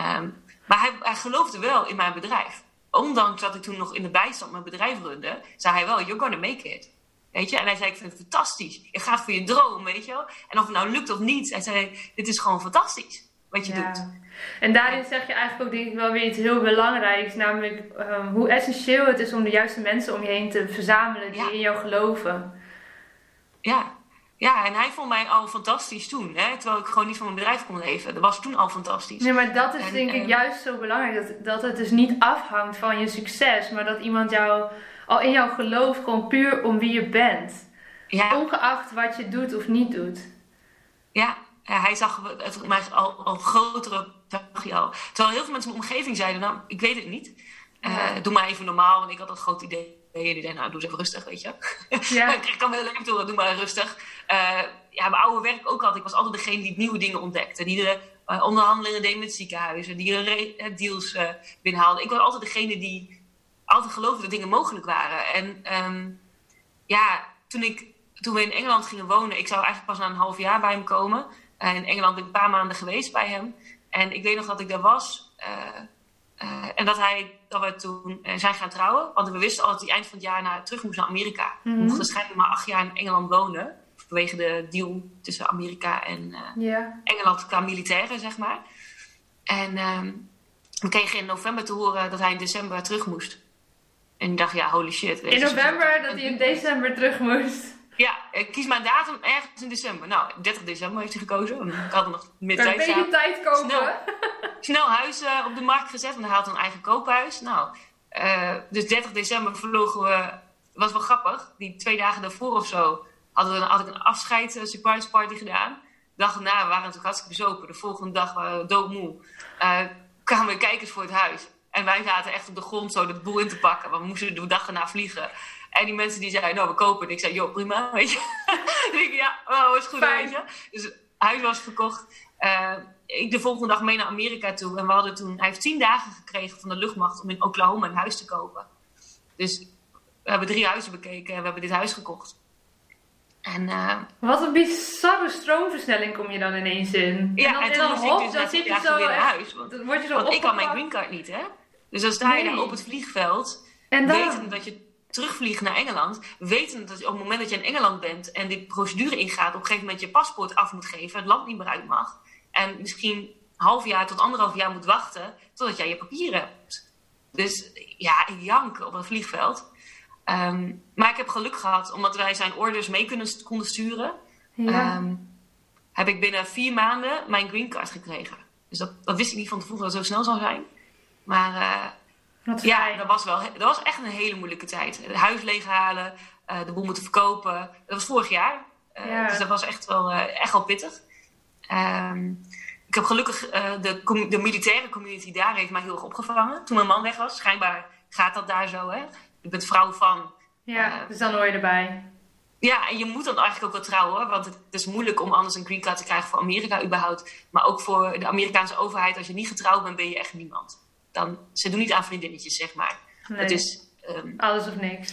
Um, maar hij, hij geloofde wel in mijn bedrijf. Ondanks dat ik toen nog in de bijstand mijn bedrijf runde, zei hij wel, you're gonna make it. Weet je? En hij zei, ik vind het fantastisch. Je gaat voor je droom, weet je wel? En of het nou lukt of niet. Hij zei, dit is gewoon fantastisch wat je doet. En daarin zeg je eigenlijk ook denk ik wel weer iets heel belangrijks. Namelijk um, hoe essentieel het is om de juiste mensen om je heen te verzamelen die in jou geloven. Ja. Ja, en hij vond mij al fantastisch toen. Hè? Terwijl ik gewoon niet van mijn bedrijf kon leven. Dat was toen al fantastisch. Nee, maar dat is denk ik juist zo belangrijk. Dat, dat het dus niet afhangt van je succes. Maar dat iemand jou al in jouw geloof gewoon puur om wie je bent. Ja. Ongeacht wat je doet of niet doet. Ja, ja hij zag het mij al, al grotere zag al. Terwijl heel veel mensen in mijn omgeving zeiden, nou, ik weet het niet. Uh, doe maar even normaal, want ik had dat groot idee. En die zei, nou, doe eens even rustig, weet je. Ja. [laughs] ik kan wel even door, doe maar rustig. Uh, ja, mijn oude werk ook altijd. Ik was altijd degene die nieuwe dingen ontdekte. Die de uh, onderhandelingen deed met ziekenhuizen. Die de deals binnenhaalde. Ik was altijd degene die altijd geloofde dat dingen mogelijk waren. En ehm, ja, toen, ik, toen we in Engeland gingen wonen, ik zou eigenlijk pas na een half jaar bij hem komen. Uh, in Engeland ben ik een paar maanden geweest bij hem. En ik weet nog dat ik daar was. Uh, uh, en dat, hij, dat we toen zijn gaan trouwen. Want we wisten al dat hij eind van het jaar naar, terug moest naar Amerika. Mm -hmm. mocht waarschijnlijk maar acht jaar in Engeland wonen. Vanwege de deal tussen Amerika en yeah. Engeland qua militairen, zeg maar. En um, we kregen in november te horen dat hij in december terug moest. En ik dacht, ja, holy shit. In november, dat hij in december terug moest. Ja, ik kies mijn datum ergens in december. Nou, 30 december heeft hij gekozen. Ik had nog meer tijd. Kan je tijd kopen? Snel, snel huis uh, op de markt gezet, want hij had een eigen koophuis. Nou, uh, dus 30 december vlogen we. was wel grappig. Die twee dagen daarvoor of zo hadden we, had ik een afscheid, uh, surprise party gedaan. De dag erna waren we natuurlijk hartstikke bezopen. De volgende dag waren we doodmoe. kwamen we kijkers voor het huis. En wij zaten echt op de grond zo de boel in te pakken. Want we moesten de dag erna vliegen. En die mensen die zeiden, nou, we kopen. En ik zei, joh, prima, [laughs] weet je. ik ja, oh, is goed, weet je. Dus het huis was verkocht. Uh, ik de volgende dag mee naar Amerika toe. En we hadden toen, hij heeft tien dagen gekregen van de luchtmacht om in Oklahoma een huis te kopen. Dus we hebben drie huizen bekeken en we hebben dit huis gekocht. En, uh, Wat een bizarre stroomversnelling kom je dan ineens in. Ja, en, dan, en dan, dan, dus dan zit je zo huis. Want, dan word je zo want ik had mijn green card niet, hè. Dus dan sta je daar op het vliegveld, en dan... wetend dat je terugvliegt naar Engeland, wetend dat je op het moment dat je in Engeland bent en die procedure ingaat, op een gegeven moment je paspoort af moet geven, het land niet meer uit mag. En misschien een half jaar tot anderhalf jaar moet wachten totdat jij je papieren hebt. Dus ja, ik jank op het vliegveld. Um, maar ik heb geluk gehad, omdat wij zijn orders mee kunnen, konden sturen. Ja. Um, heb ik binnen vier maanden mijn green card gekregen. Dus dat, dat wist ik niet van tevoren dat het zo snel zou zijn. Maar uh, ja, dat was, wel, dat was echt een hele moeilijke tijd. Het huis leeghalen, uh, de boel moeten verkopen. Dat was vorig jaar. Uh, Dus dat was echt wel, echt wel pittig. Ehm, ik heb gelukkig de, de militaire community daar heeft mij heel erg opgevangen. Toen mijn man weg was, schijnbaar gaat dat daar zo. Hè? Je bent vrouw van. Ja, dus dan hoor je erbij. Ja, en je moet dan eigenlijk ook wel trouwen, want het is moeilijk om anders een green card te krijgen voor Amerika überhaupt. Maar ook voor de Amerikaanse overheid, als je niet getrouwd bent, ben je echt niemand. Dan, ze doen niet aan vriendinnetjes, zeg maar. Nee. Het is... Ehm, alles of niks.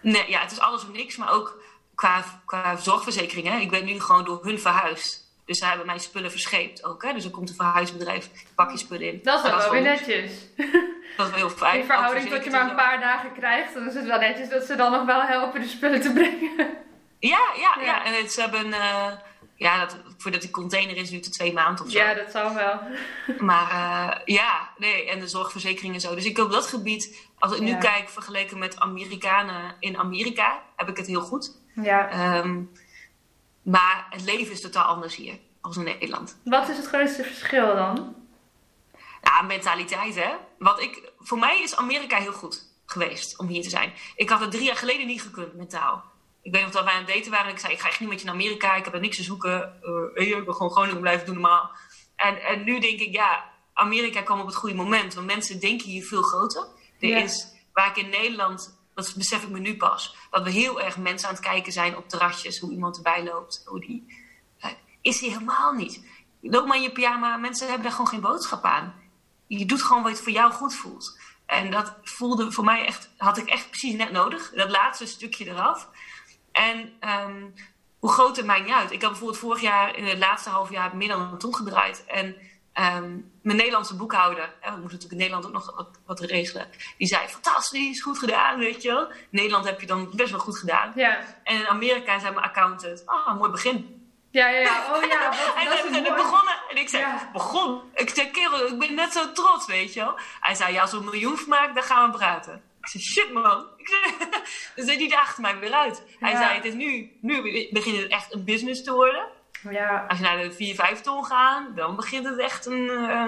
Nee, ja, het is alles of niks, maar ook qua, qua zorgverzekering. Hè. Ik ben nu gewoon door hun verhuisd. Dus ze hebben mijn spullen verscheept ook. Hè. Dus er komt een verhuisbedrijf, pak je spullen in. Dat is wel, weer netjes. [laughs] Dat is wel heel fijn. In verhouding tot je maar een paar dagen krijgt, dan is het wel netjes dat ze dan nog wel helpen de spullen te brengen. Ja, ja, ja. En het, ze hebben... Uh, ja, dat, voordat die container is, duurt het twee maanden of zo. Ja, dat zou wel. [laughs] Maar uh, ja, nee, en de zorgverzekering en zo. Dus ik op dat gebied, als ik nu kijk vergeleken met Amerikanen in Amerika, heb ik het heel goed. Ja. Um, maar het leven is totaal anders hier, als in Nederland. Wat is het grootste verschil dan? Ja, mentaliteit hè. Wat ik, voor mij is Amerika heel goed geweest om hier te zijn. Ik had het drie jaar geleden niet gekund mentaal. Ik weet nog dat wij aan het daten waren en ik zei: Ik ga echt niet met je naar Amerika, ik heb er niks te zoeken. Uh, ik wil gewoon Groningen blijven doen normaal. En, en nu denk ik: Ja, Amerika kwam op het goede moment, want mensen denken hier veel groter. Er is, waar ik in Nederland, dat besef ik me nu pas, dat we heel erg mensen aan het kijken zijn op terrasjes, hoe iemand erbij loopt. Hoe die, uh, is hij helemaal niet. Loop maar in je pyjama, mensen hebben daar gewoon geen boodschap aan je doet gewoon wat voor jou goed voelt. En dat voelde voor mij echt, had ik echt precies net nodig. Dat laatste stukje eraf. En ehm, hoe groot het maakt niet uit. Ik heb bijvoorbeeld vorig jaar in het laatste half jaar meer dan een ton gedraaid. En ehm, mijn Nederlandse boekhouder, hè, we moeten natuurlijk in Nederland ook nog wat, wat, regelen. Die zei: Fantastisch, goed gedaan, weet je wel. In Nederland heb je dan best wel goed gedaan. Ja. En in Amerika zei mijn accountant: Ah, mooi begin. Ja, ja, ja. Oh ja, [laughs] en dat is begonnen. En ik zei, begon. Ik zei, kerel, ik ben net zo trots, weet je wel. Hij zei, ja, als we een miljoen vermaken, dan gaan we praten. Ik zei, shit man. [laughs] Dus die daagde mij weer uit. Hij zei, het is nu, nu begint het echt een business te worden. Ja. Als je naar de 4, 5 ton gaat, dan begint het echt een... Uh,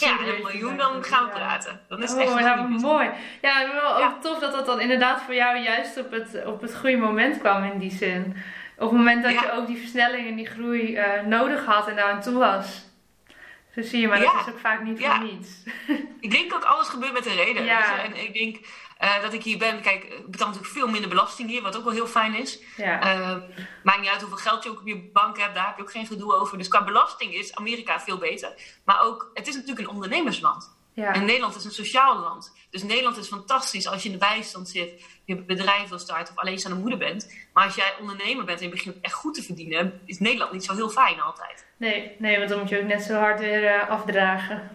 ja, een miljoen, dan gaan we praten. Dan is het echt oh, ja, mooi. Ja, wel ook tof dat dat dan inderdaad voor jou juist op het, op het goede moment kwam in die zin. Op het moment dat je ook die versnelling en die groei uh, nodig had en daar aan toe was. Zo zie je, maar dat is ook vaak niet voor niets. [laughs] ik denk ook alles gebeurt met een reden. En ik denk uh, dat ik hier ben. Kijk, ik betaal natuurlijk veel minder belasting hier, wat ook wel heel fijn is. Uh, maakt niet uit hoeveel geld je ook op je bank hebt, daar heb je ook geen gedoe over. Dus qua belasting is Amerika veel beter. Maar ook, het is natuurlijk een ondernemersland. En Nederland is een sociaal land. Dus Nederland is fantastisch als je in de bijstand zit, je bedrijf wil starten of alleenstaande moeder bent. Maar als jij ondernemer bent en je begint echt goed te verdienen, is Nederland niet zo heel fijn altijd. Nee, nee want dan moet je ook net zo hard weer uh, afdragen.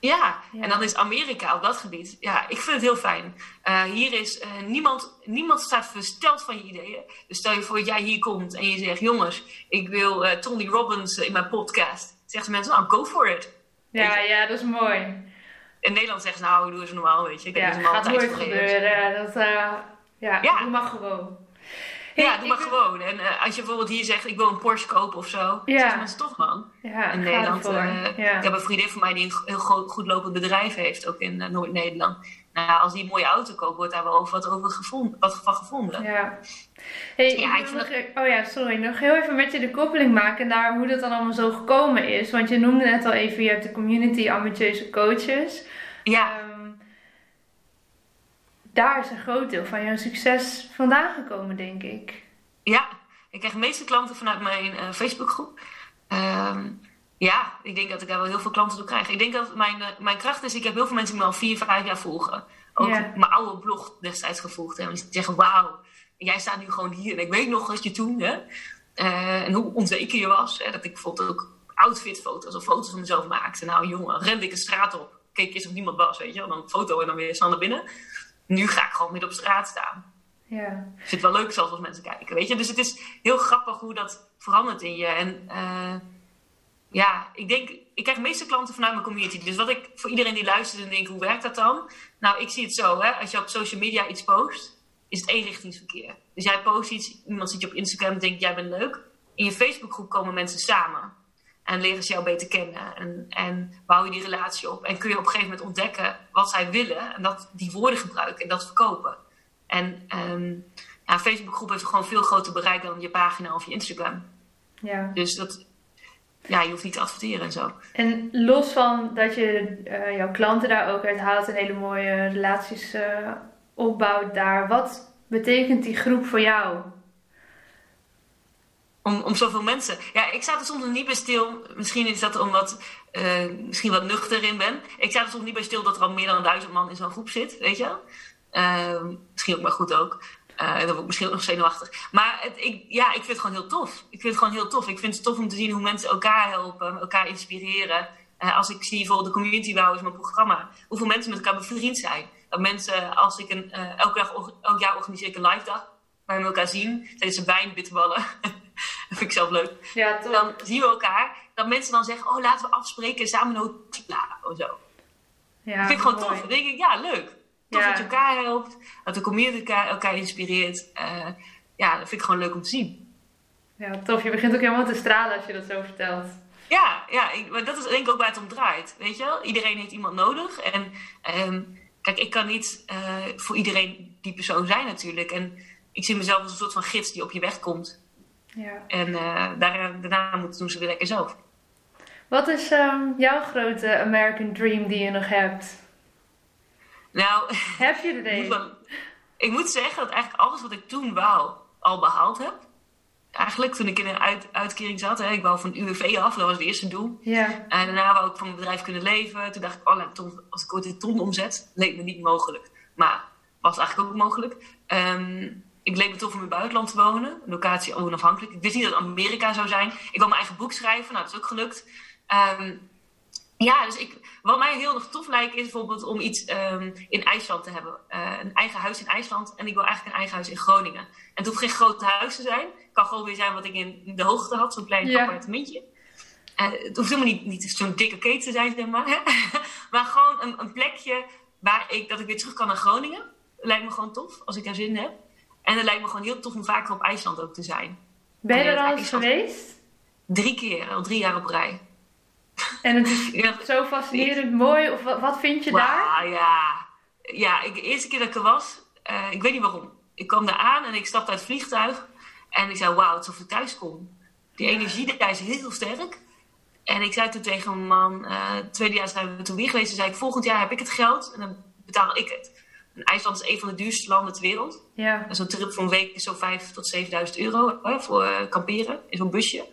Ja, en dan is Amerika op dat gebied. Ja, ik vind het heel fijn. Uh, hier is uh, niemand, niemand staat versteld van je ideeën. Dus stel je voor dat jij hier komt en je zegt: Jongens, ik wil uh, Tony Robbins in mijn podcast. Zeggen mensen: Nou, go for it. Ja, ja, dat is mooi in Nederland zeggen ze nou, doe eens normaal, weet je. Ik heb ja, dus gaat nooit gebeuren. Dat, ja, ja, doe maar gewoon. Hey, ja, doe maar gewoon. En uh, als je bijvoorbeeld hier zegt, ik wil een Porsche kopen of zo. Ja. Zeggen mensen toch, man. Ja, in Nederland. Uh, ja. Ik heb een vriendin van mij die een heel goed, goed lopend bedrijf heeft, ook in Noord-Nederland. Nou, als die een mooie auto koopt, wordt daar wel wat, over gevonden, wat van gevonden. Ja. Hey, ja, ik nog, oh ja, sorry. Nog heel even met je de koppeling maken naar hoe dat dan allemaal zo gekomen is. Want je noemde net al even, je hebt de community ambitieuze coaches. Ja. Um, daar is een groot deel van jouw succes vandaan gekomen, denk ik. Ja, ik krijg de meeste klanten vanuit mijn uh, Facebookgroep. Um, ja, ik denk dat ik daar wel heel veel klanten door krijg. Ik denk dat mijn, uh, mijn kracht is, ik heb heel veel mensen die me al vier, vijf jaar volgen. Ook mijn oude blog destijds gevolgd hebben. Die zeggen, wauw, jij staat nu gewoon hier. En ik weet nog wat je toen, hè. Uh, en hoe onzeker je was. Hè? Dat ik bijvoorbeeld ook outfitfoto's of foto's van mezelf maakte. Nou jongen, rende ik een straat op keek eens of niemand was, weet je Dan een foto en dan weer snel naar binnen. Nu ga ik gewoon midden op straat staan. Ja. Ik vind het wel leuk zelfs als mensen kijken, weet je. Dus het is heel grappig hoe dat verandert in je. En uh, ja, ik denk, ik krijg de meeste klanten vanuit mijn community. Dus wat ik voor iedereen die luistert en denkt, hoe werkt dat dan? Nou, ik zie het zo, hè. Als je op social media iets post, is het eenrichtingsverkeer. Dus jij post iets, iemand ziet je op Instagram en denkt, jij bent leuk. In je Facebookgroep komen mensen samen. En leren ze jou beter kennen. En, en bouw je die relatie op. En kun je op een gegeven moment ontdekken wat zij willen. En dat, die woorden gebruiken en dat verkopen. En um, ja, Facebookgroep heeft gewoon veel groter bereik dan je pagina of je Instagram. Ja. Dus dat, ja, je hoeft niet te adverteren en zo. En los van dat je uh, jouw klanten daar ook uit haalt en hele mooie relaties uh, opbouwt daar, wat betekent die groep voor jou? Om, zoveel mensen. Ja, ik sta er soms niet bij stil. Misschien is dat omdat uh, misschien wat nuchter in ben. Ik sta er soms niet bij stil dat er al meer dan duizend man in zo'n groep zit, weet je misschien ook maar goed ook. Uh, dan ik misschien ook nog zenuwachtig. Maar het, ik, ja, ik vind het gewoon heel tof. Ik vind het gewoon heel tof. Ik vind het tof om te zien hoe mensen elkaar helpen, elkaar inspireren. Als ik zie bijvoorbeeld de Community Wow is mijn programma. Hoeveel mensen met elkaar bevriend zijn. Dat mensen, als ik een, elk, dag, elk jaar organiseer ik een live dag. Waar we elkaar zien tijdens een wijn, bitterballen. [laughs] dat vind ik zelf leuk. Ja. Dan zien we elkaar. Dat mensen dan zeggen, oh laten we afspreken samen een hotel of zo. Ja, dat vind ik gewoon mooi. tof. Dan denk ik, ja leuk. Tof Ja. dat je elkaar helpt, dat de community elkaar, elkaar inspireert. Uh, ja, dat vind ik gewoon leuk om te zien. Ja, tof. Je begint ook helemaal te stralen als je dat zo vertelt. Ja, ja ik, maar dat is denk ik ook waar het om draait. Weet je wel? Iedereen heeft iemand nodig. En um, kijk, ik kan niet uh, voor iedereen die persoon zijn natuurlijk. En ik zie mezelf als een soort van gids die op je weg komt. Ja. En uh, daar, daarna moeten doen ze weer lekker zelf. Wat is um, jouw grote American Dream die je nog hebt? Nou, heb je er [laughs] een? Ik moet zeggen dat eigenlijk alles wat ik toen wou al behaald heb. Eigenlijk toen ik in een uit, uitkering zat, hè, ik wou van UWV af, dat was het eerste doel. Ja. En daarna wou ik van mijn bedrijf kunnen leven. Toen dacht ik, oh, ton, als ik ooit een ton omzet, leek me niet mogelijk. Maar was eigenlijk ook mogelijk. Um, ik leek me tof om in het buitenland te wonen, locatie onafhankelijk. Ik wist niet dat Amerika zou zijn. Ik wou mijn eigen boek schrijven, nou dat is ook gelukt. Um, ja, dus ik, wat mij heel nog tof lijkt is bijvoorbeeld om iets um, in IJsland te hebben. Uh, een eigen huis in IJsland en ik wil eigenlijk een eigen huis in Groningen. En het hoeft geen groot huis te zijn. Het kan gewoon weer zijn wat ik in de hoogte had, zo'n klein Ja. appartementje. Uh, het hoeft helemaal niet, niet zo'n dikke keten te zijn, zeg maar. [laughs] maar gewoon een, een plekje waar ik, dat ik weer terug kan naar Groningen. Lijkt me gewoon tof, als ik daar zin in heb. En het lijkt me gewoon heel tof om vaker op IJsland ook te zijn. Ben je er al eens geweest? Drie keer, al drie jaar op rij. [laughs] En het is Ja. zo fascinerend mooi. Of wat, wat vind je daar? Wauw, ja. Ja, ik, de eerste keer dat ik er was, eh, ik weet niet waarom. Ik kwam daar aan en ik stapte uit het vliegtuig. En ik zei, wauw, het is alsof ik thuis kom. Die Ja. energie daar is heel sterk. En ik zei toen tegen mijn man, eh tweede jaar zijn we toen weer geweest. Toen zei ik, volgend jaar heb ik het geld en dan betaal ik het. En IJsland is een van de duurste landen ter wereld. Ja. En Zo'n trip voor een week is zo'n 5 tot 7000 euro hè, voor eh, kamperen in zo'n busje.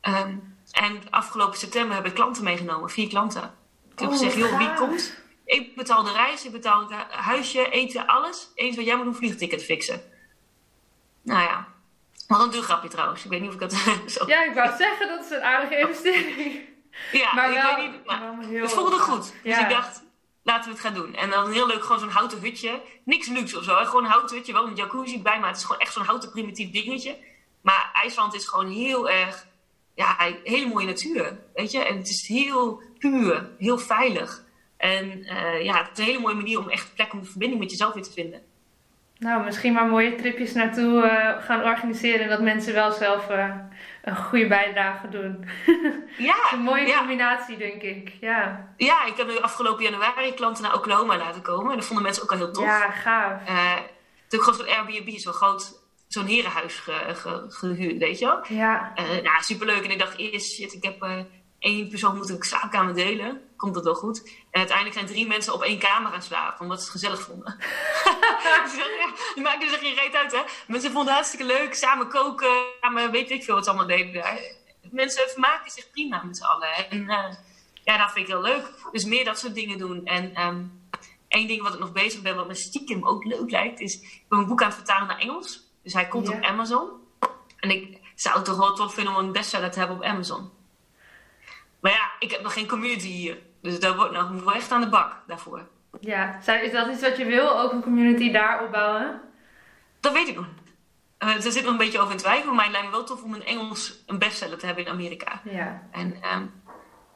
Ehm, en afgelopen september heb ik klanten meegenomen, vier klanten. Ik heb Oh, gezegd, joh, wie komt? Ik betaal de reis, ik betaal het huisje, eten, alles. Eens wat jij moet een vliegticket fixen. Nou ja, wat een duur grapje trouwens. Ik weet niet of ik dat [laughs] zo... ja, ik wou zeggen, dat is een aardige investering. Ja, maar ik wel, weet niet, maar wel heel het voelde goed. Dus Ja. ik dacht, laten we het gaan doen. En dan heel leuk, gewoon zo'n houten hutje. Niks luxe of zo, hè? gewoon een houten hutje. Wel een jacuzzi bij, maar het is gewoon echt zo'n houten primitief dingetje. Maar IJsland is gewoon heel erg, ja, hele mooie natuur. Weet je, en het is heel puur, heel veilig. En eh, ja, het is een hele mooie manier om echt plek om verbinding met jezelf weer te vinden. Nou, misschien maar mooie tripjes naartoe eh, gaan organiseren. En dat mensen wel zelf eh, een goede bijdrage doen. Ja, [laughs] een mooie ja. combinatie, denk ik. Ja, ja, ik heb nu afgelopen januari klanten naar Oklahoma laten komen. En dat vonden mensen ook al heel tof. ja gaaf. Eh, toen gewoon zo'n Airbnb, zo'n groot, zo'n herenhuis ge- ge- gehuurd, weet je wel. Ja, Eh, nou, superleuk. En ik dacht eerst, shit, ik heb één persoon moet ik slaapkamer delen. Komt dat wel goed? En uiteindelijk zijn drie mensen op één kamer gaan slapen, omdat ze het gezellig vonden. [laughs] Die maken er zich geen reet uit, hè. Mensen vonden het hartstikke leuk, samen koken, samen weet ik veel wat ze allemaal deden daar. Mensen vermaken zich prima met z'n allen. En eh, ja, dat vind ik heel leuk. Dus meer dat soort dingen doen. En ehm één ding wat ik nog bezig ben, wat me stiekem ook leuk lijkt, is... Ik ben mijn boek aan het vertalen naar Engels. Dus hij komt op Amazon. En ik zou het toch wel tof vinden om een bestseller te hebben op Amazon. Maar ja, ik heb nog geen community hier. Dus daar wordt nog moet wel echt aan de bak daarvoor. ja. Is dat iets wat je wil? Ook een community daar opbouwen? Dat weet ik nog niet. Eh, er zit nog een beetje over in twijfel. Maar het lijkt me wel tof om in Engels een bestseller te hebben in Amerika. Ja. En ehm,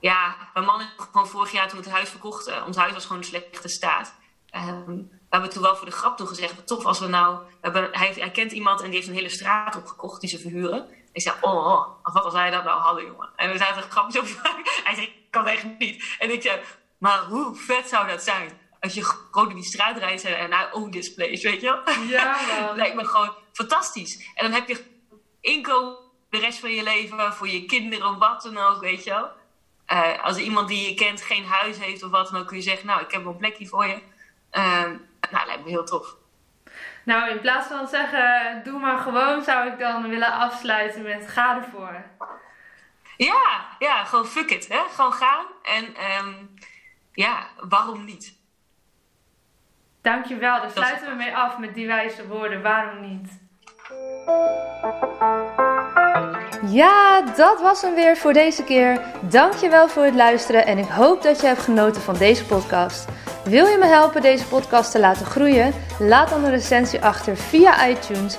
ja, mijn man heeft gewoon vorig jaar toen we het huis verkochten. Ons huis was gewoon in slechte staat. Ehm, we hebben toen wel voor de grap toen gezegd, wat tof als we nou... We hebben, hij, hij kent iemand en die heeft een hele straat opgekocht die ze verhuren. Ik zei, oh, oh, wat als wij dat nou hadden, jongen. En we zaten grapjes over Hij zei, ik kan echt niet. En ik zei, maar hoe vet zou dat zijn als je gewoon in die straat rijdt en nou, own this place, weet je wel? Ja, [laughs] man. Lijkt me gewoon fantastisch. En dan heb je inkomen de rest van je leven, voor je kinderen, wat dan ook, weet je wel. Uh, als iemand die je kent geen huis heeft of wat dan ook, kun je zeggen, nou, ik heb een plekje voor je. Uh, nou, lijkt me heel tof. Nou, in plaats van zeggen, doe maar gewoon, zou ik dan willen afsluiten met ga ervoor. Ja, ja, gewoon fuck it. Hè? Gewoon gaan. En um, ja, waarom niet? Dankjewel. Daar sluiten we mee af met die wijze woorden. Waarom niet? Ja, dat was hem weer voor deze keer. Dankjewel voor het luisteren en ik hoop dat je hebt genoten van deze podcast. Wil je me helpen deze podcast te laten groeien? Laat dan een recensie achter via iTunes